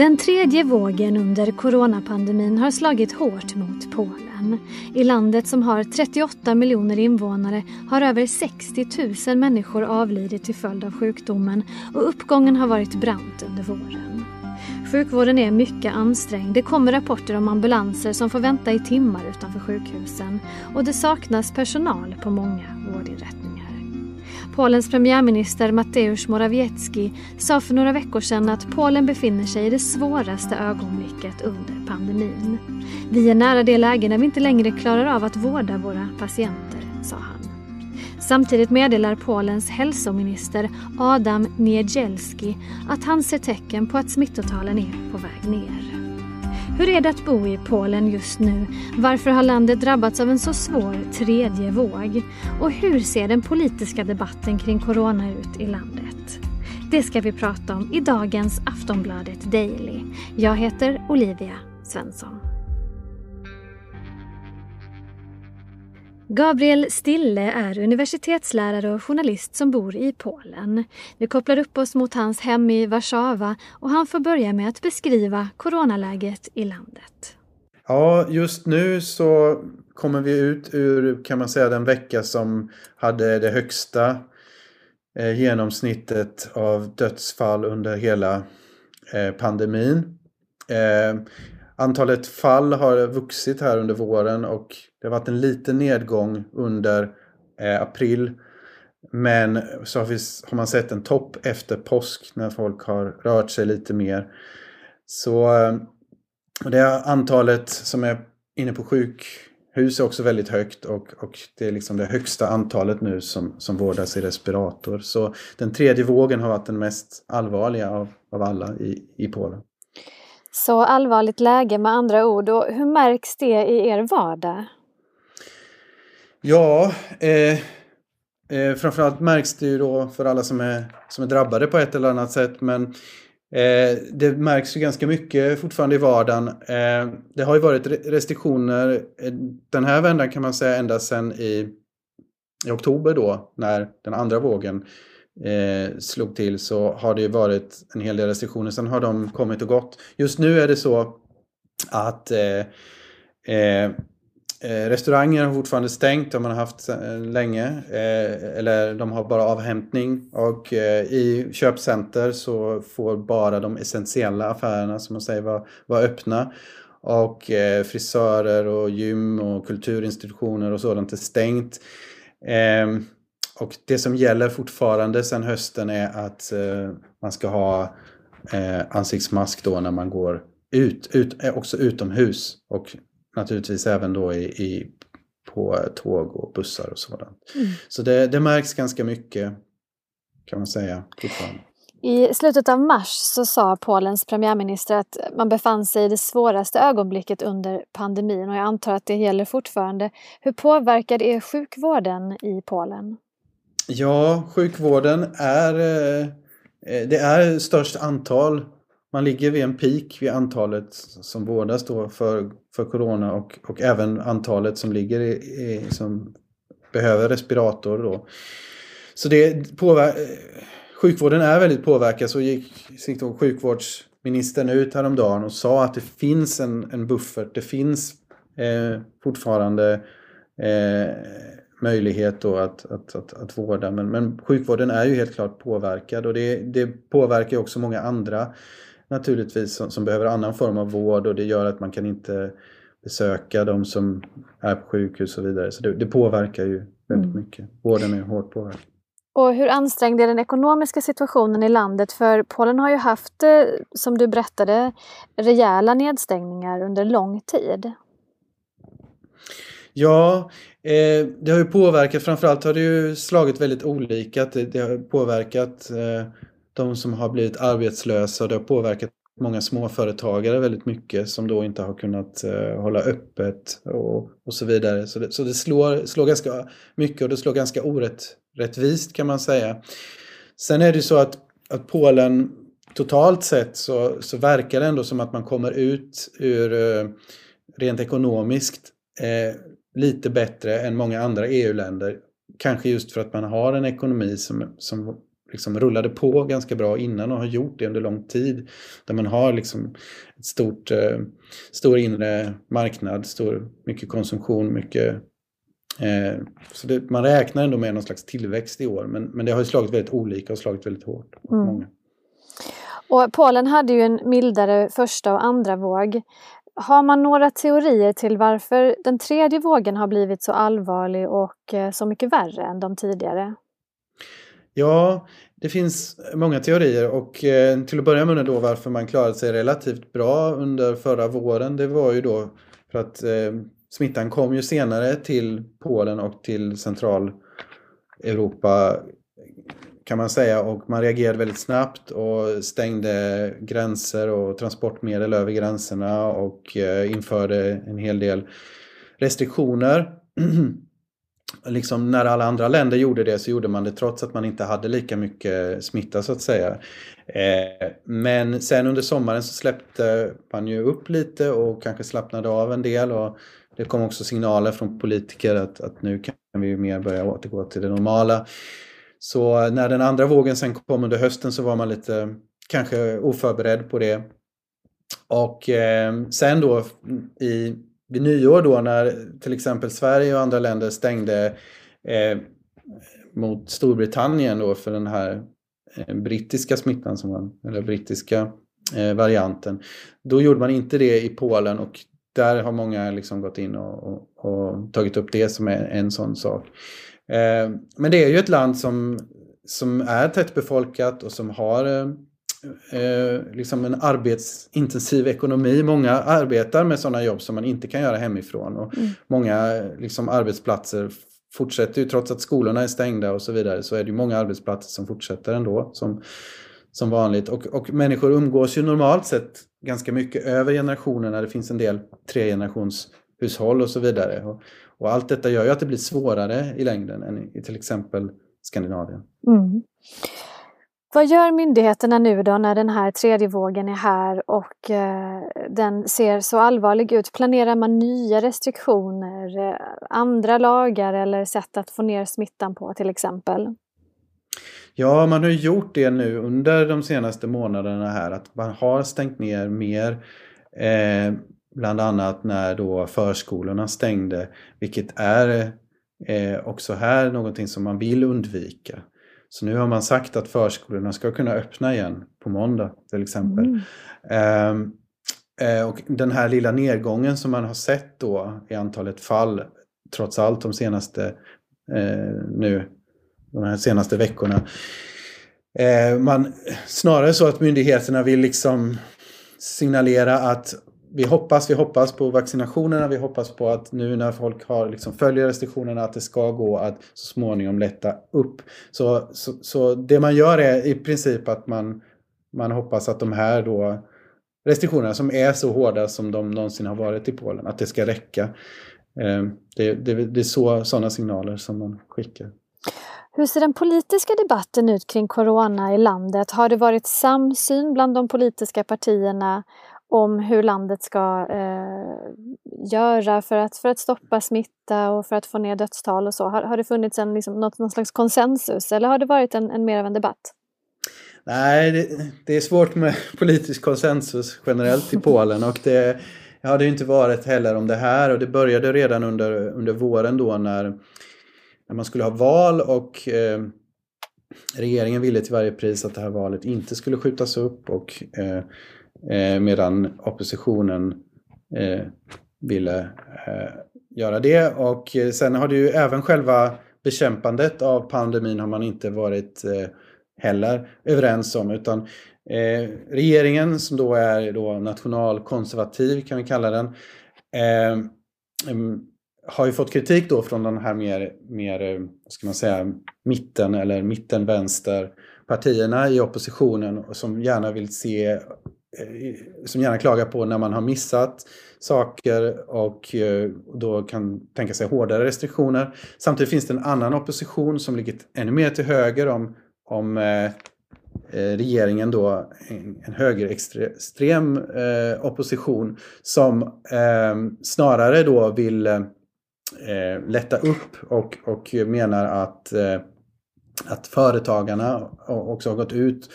Den tredje vågen under coronapandemin har slagit hårt mot Polen. I landet som har 38 miljoner invånare har över 60 000 människor avlidit till följd av sjukdomen och uppgången har varit brant under våren. Sjukvården är mycket ansträngd. Det kommer rapporter om ambulanser som får vänta i timmar utanför sjukhusen och det saknas personal på många vårdinrättningar. Polens premiärminister Mateusz Morawiecki sa för några veckor sedan att Polen befinner sig i det svåraste ögonblicket under pandemin. Vi är nära det läge när vi inte längre klarar av att vårda våra patienter, sa han. Samtidigt meddelar Polens hälsominister Adam Niedzielski att han ser tecken på att smittotalen är på väg ner. Hur är det att bo i Polen just nu? Varför har landet drabbats av en så svår tredje våg? Och hur ser den politiska debatten kring corona ut i landet? Det ska vi prata om i dagens Aftonbladet Daily. Jag heter Olivia Svensson. Gabriel Stille är universitetslärare och journalist som bor i Polen. Vi kopplar upp oss mot hans hem i Warszawa och han får börja med att beskriva coronaläget i landet. Ja, just nu så kommer vi ut ur, kan man säga, den vecka som hade det högsta eh, genomsnittet av dödsfall under hela eh, pandemin. Eh, Antalet fall har vuxit här under våren och det har varit en liten nedgång under eh, april. Men så har, vi, har, man sett en topp efter påsk när folk har rört sig lite mer. Så eh, det antalet som är inne på sjukhus är också väldigt högt och, och det är liksom det högsta antalet nu som, som vårdas i respirator. Så den tredje vågen har varit den mest allvarliga av, av alla i, i Polen. Så allvarligt läge med andra ord. Och hur märks det i er vardag? Ja, eh, eh, framförallt märks det ju då för alla som är, som är drabbade på ett eller annat sätt. Men eh, det märks ju ganska mycket fortfarande i vardagen. Eh, det har ju varit restriktioner eh, den här vändan kan man säga ända sedan i, i oktober då när den andra vågen eh, slog till så har det ju varit en hel del restriktioner. Sen har de kommit och gått. Just nu är det så att eh, eh, restauranger har fortfarande stängt, de har haft eh, länge. Eh, eller de har bara avhämtning. Och eh, i köpcenter så får bara de essentiella affärerna, som man säger, vara, vara öppna. Och eh, frisörer och gym och kulturinstitutioner och sådant är stängt. Ehm, och det som gäller fortfarande sedan hösten är att eh, man ska ha eh, ansiktsmask då när man går ut, ut, eh, också utomhus. Och naturligtvis även då i, i på tåg och bussar och sådant. Mm. Så det, det märks ganska mycket kan man säga fortfarande. I slutet av mars så sa Polens premiärminister att man befann sig i det svåraste ögonblicket under pandemin och jag antar att det gäller fortfarande. Hur påverkar det sjukvården i Polen? Ja, sjukvården är, eh, det är störst antal. Man ligger vid en peak vid antalet som vårdas då för, för corona och, och även antalet som ligger i, i som behöver respirator då. Så det påver sjukvården är väldigt påverkad. Så gick, gick då sjukvårdsministern ut häromdagen och sa att det finns en, en buffert. Det finns eh, fortfarande eh, möjlighet då att, att, att, att vårda. Men, men sjukvården är ju helt klart påverkad och det, det påverkar också många andra naturligtvis som, som, behöver annan form av vård och det gör att man kan inte besöka de som är på sjukhus och så vidare. Så det, det påverkar ju väldigt mm. mycket. Vården är hårt påverkad. Och hur ansträngd är den ekonomiska situationen i landet? För Polen har ju haft, eh, som du berättade, rejäla nedstängningar under lång tid. Ja, eh, det har ju påverkat, framförallt har det ju slagit väldigt olika. Det, det har påverkat eh, de som har blivit arbetslösa och det har påverkat många småföretagare väldigt mycket som då inte har kunnat eh, hålla öppet och, och så vidare. Så det, så det slår, slår ganska mycket och det slår ganska orättvist kan man säga. Sen är det så att, att Polen totalt sett så, så verkar det ändå som att man kommer ut ur eh, rent ekonomiskt eh, lite bättre än många andra EU-länder. Kanske just för att man har en ekonomi som, som liksom rullade på ganska bra innan och har gjort det under lång tid. Där man har liksom ett stort, eh, stor inre marknad, stor, mycket konsumtion, mycket eh, så det, man räknar ändå med någon slags tillväxt i år men, men det har ju slagit väldigt olika och slagit väldigt hårt. Mm. Många. Och Polen hade ju en mildare första och andra våg. Har man några teorier till varför den tredje vågen har blivit så allvarlig och eh, så mycket värre än de tidigare? Ja, det finns många teorier och eh, till att börja med då varför man klarade sig relativt bra under förra våren det var ju då för att eh, smittan kom ju senare till Polen och till Centraleuropa kan man säga och man reagerade väldigt snabbt och stängde gränser och transportmedel över gränserna och eh, införde en hel del restriktioner. liksom när alla andra länder gjorde det så gjorde man det trots att man inte hade lika mycket smitta så att säga. Eh, men sen under sommaren så släppte man ju upp lite och kanske slappnade av en del och det kom också signaler från politiker att, att nu kan vi mer börja återgå till det normala. Så när den andra vågen sen kom under hösten så var man lite kanske oförberedd på det. Och eh, sen då i, vid nyår då när till exempel Sverige och andra länder stängde eh, mot Storbritannien då för den här eh, brittiska smittan, som man, eller brittiska eh, varianten. Då gjorde man inte det i Polen och där har många liksom gått in och, och, och tagit upp det som är en sån sak. Eh, men det är ju ett land som, som är tättbefolkat och som har eh, eh, liksom en arbetsintensiv ekonomi. Många arbetar med sådana jobb som man inte kan göra hemifrån. Och mm. Många liksom, arbetsplatser fortsätter ju, trots att skolorna är stängda och så vidare, så är det ju många arbetsplatser som fortsätter ändå som, som vanligt. Och, och människor umgås ju normalt sett ganska mycket över generationerna. Det finns en del tregenerationshushåll och så vidare. Och, och allt detta gör ju att det blir svårare i längden än i till exempel Skandinavien. Mm. Vad gör myndigheterna nu då när den här tredje vågen är här och eh, den ser så allvarlig ut? Planerar man nya restriktioner, eh, andra lagar eller sätt att få ner smittan på till exempel? Ja, man har gjort det nu under de senaste månaderna här att man har stängt ner mer. Eh, Bland annat när då förskolorna stängde, vilket är eh, också här någonting som man vill undvika. Så nu har man sagt att förskolorna ska kunna öppna igen på måndag till exempel. Mm. Ehm, eh, och den här lilla nedgången som man har sett då i antalet fall, trots allt de senaste eh, nu, de här senaste veckorna. Eh, man, snarare så att myndigheterna vill liksom signalera att vi hoppas, vi hoppas på vaccinationerna, vi hoppas på att nu när folk har, liksom, följer restriktionerna att det ska gå att så småningom lätta upp. Så, så, så det man gör är i princip att man, man hoppas att de här då restriktionerna som är så hårda som de någonsin har varit i Polen, att det ska räcka. Ehm, det, det, det är så, sådana signaler som man skickar. Hur ser den politiska debatten ut kring corona i landet? Har det varit samsyn bland de politiska partierna om hur landet ska eh, göra för att, för att stoppa smitta och för att få ner dödstal och så? Har, har det funnits en, liksom, något, någon slags konsensus eller har det varit en, en mer av en debatt? Nej, det, det, är svårt med politisk konsensus generellt i Polen och det har det inte varit heller om det här och det började redan under, under våren då när, när man skulle ha val och eh, regeringen ville till varje pris att det här valet inte skulle skjutas upp och eh, Eh, medan oppositionen eh, ville eh, göra det. Och eh, sen har det ju även själva bekämpandet av pandemin har man inte varit eh, heller överens om. Utan eh, regeringen som då är då nationalkonservativ kan vi kalla den mm, har ju fått kritik då från de här mer, mer ska man säga, mitten eller mitten-vänster partierna i oppositionen som gärna vill se Eh, som gärna klagar på när man har missat saker och eh, då kan tänka sig hårdare restriktioner. Samtidigt finns det en annan opposition som ligger ännu mer till höger om, om eh, regeringen då, en, en högerextrem eh, opposition som eh, snarare då vill eh, lätta upp och, och menar att att företagarna också har gått ut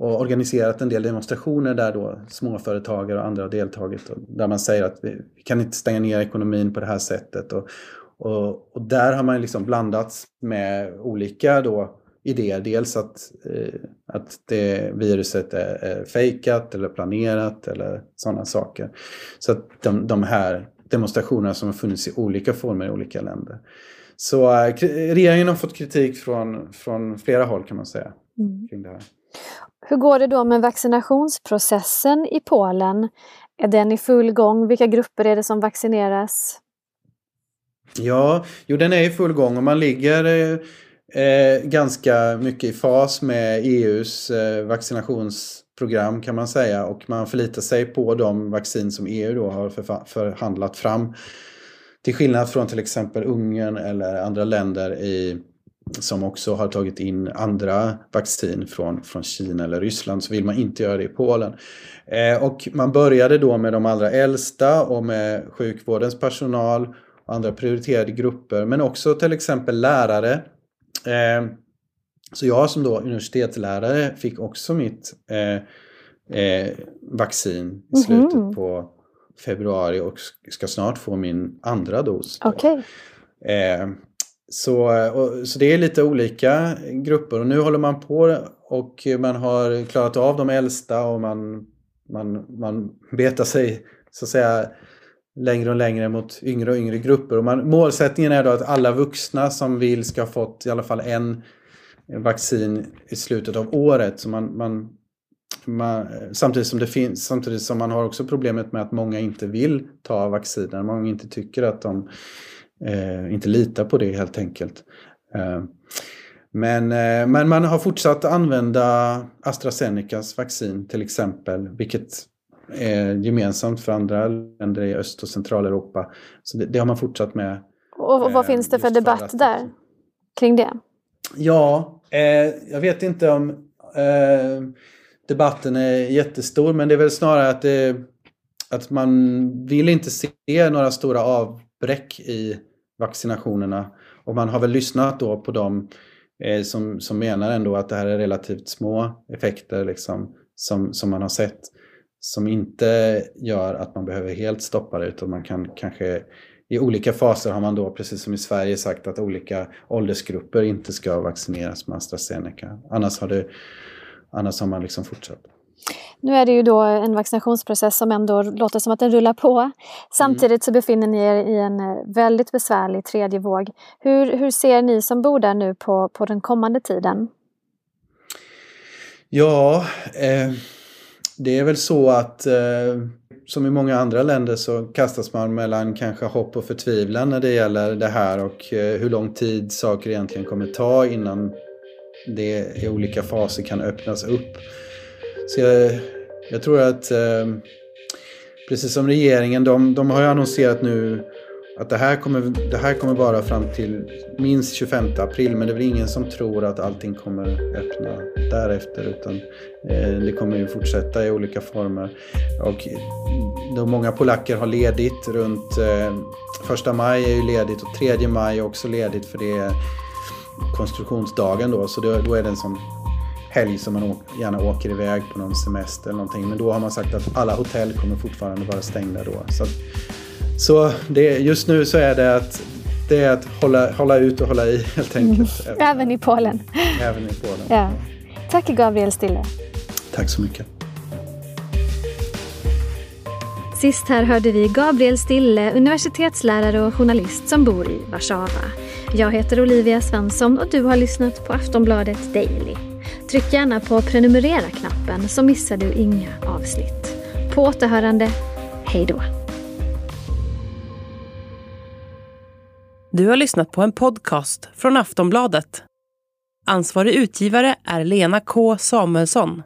och organiserat en del demonstrationer där då småföretagare och andra har deltagit. Där man säger att vi, vi kan inte stänga ner ekonomin på det här sättet. Och, och, och där har man liksom blandats med olika då idéer. Dels att, eh, att det viruset är, är fejkat eller planerat eller sådana saker. Så att de, de här demonstrationerna som har funnits i olika former i olika länder. Så eh, regeringen har fått kritik från, från flera håll kan man säga. Mm. Kring det här. Hur går det då med vaccinationsprocessen i Polen? Är den i full gång? Vilka grupper är det som vaccineras? Ja, jo den är i full gång och man ligger eh, ganska mycket i fas med EUs eh, vaccinationsprogram kan man säga och man förlitar sig på de vaccin som EU då har förhandlat fram. Till skillnad från till exempel Ungern eller andra länder i som också har tagit in andra vaccin från, från Kina eller Ryssland så vill man inte göra det i Polen. Eh, och man började då med de allra äldsta och med sjukvårdens personal och andra prioriterade grupper men också till exempel lärare. Eh, så jag som då universitetslärare fick också mitt eh, eh vaccin i slutet mm -hmm. på februari och ska snart få min andra dos. Okay. Så, och, så det är lite olika grupper och nu håller man på och man har klarat av de äldsta och man, man, man betar sig så att säga längre och längre mot yngre och yngre grupper. Och man, målsättningen är då att alla vuxna som vill ska ha fått i alla fall en vaccin i slutet av året. Så man, man, man, samtidigt, som det finns, samtidigt som man har också problemet med att många inte vill ta vacciner. Många inte tycker att de eh, inte litar på det helt enkelt. Eh, men, eh, men man har fortsatt använda AstraZenecas vaccin till exempel, vilket är gemensamt för andra länder i Öst och Centraleuropa. Så det, det har man fortsatt med. Och, och vad finns det för debatt för där kring det? Ja, eh, jag vet inte om eh, debatten är jättestor men det är väl snarare att, det, att man vill inte se några stora avbräck i vaccinationerna. Och man har väl lyssnat då på dem eh, som, som menar ändå att det här är relativt små effekter liksom, som, som man har sett. Som inte gör att man behöver helt stoppa det utan man kan kanske i olika faser har man då, precis som i Sverige, sagt att olika åldersgrupper inte ska vaccineras med AstraZeneca. Annars har, det, annars har man liksom fortsatt. Nu är det ju då en vaccinationsprocess som ändå låter som att den rullar på. Samtidigt så befinner ni er i en eh, väldigt besvärlig tredje våg. Hur, hur ser ni som bor där nu på, på den kommande tiden? Ja, eh, det är väl så att eh, som i många andra länder så kastas man mellan kanske hopp och förtvivlan när det gäller det här och eh, hur lång tid saker egentligen kommer ta innan det i olika faser kan öppnas upp. Så jag, jag tror att eh, precis som regeringen, de, de har ju annonserat nu att det här, kommer, det här kommer vara fram till minst 25 april men det är väl ingen som tror att allting kommer öppna därefter utan eh, det kommer ju fortsätta i olika former. Och då många polacker har ledigt runt eh, första maj är ju ledigt och tredje maj är också ledigt för det är konstruktionsdagen då så då, då är det en sån helg som man gärna åker iväg på någon semester eller någonting. Men då har man sagt att alla hotell kommer fortfarande vara stängda då. Så, så det, just nu så är det att det är att hålla, hålla ut och hålla i helt enkelt. Mm. Även i Polen. Även i Polen. Ja. Tack Gabriel Stille. Tack så mycket. Sist här hörde vi Gabriel Stille, universitetslärare och journalist som bor i Warszawa. Jag heter Olivia Svensson och du har lyssnat på Aftonbladet Daily. Tryck gärna på prenumerera-knappen så missar du inga avsnitt. På återhörande, hej då! Du har lyssnat på en podcast från Aftonbladet. Ansvarig utgivare är Lena K Samuelsson.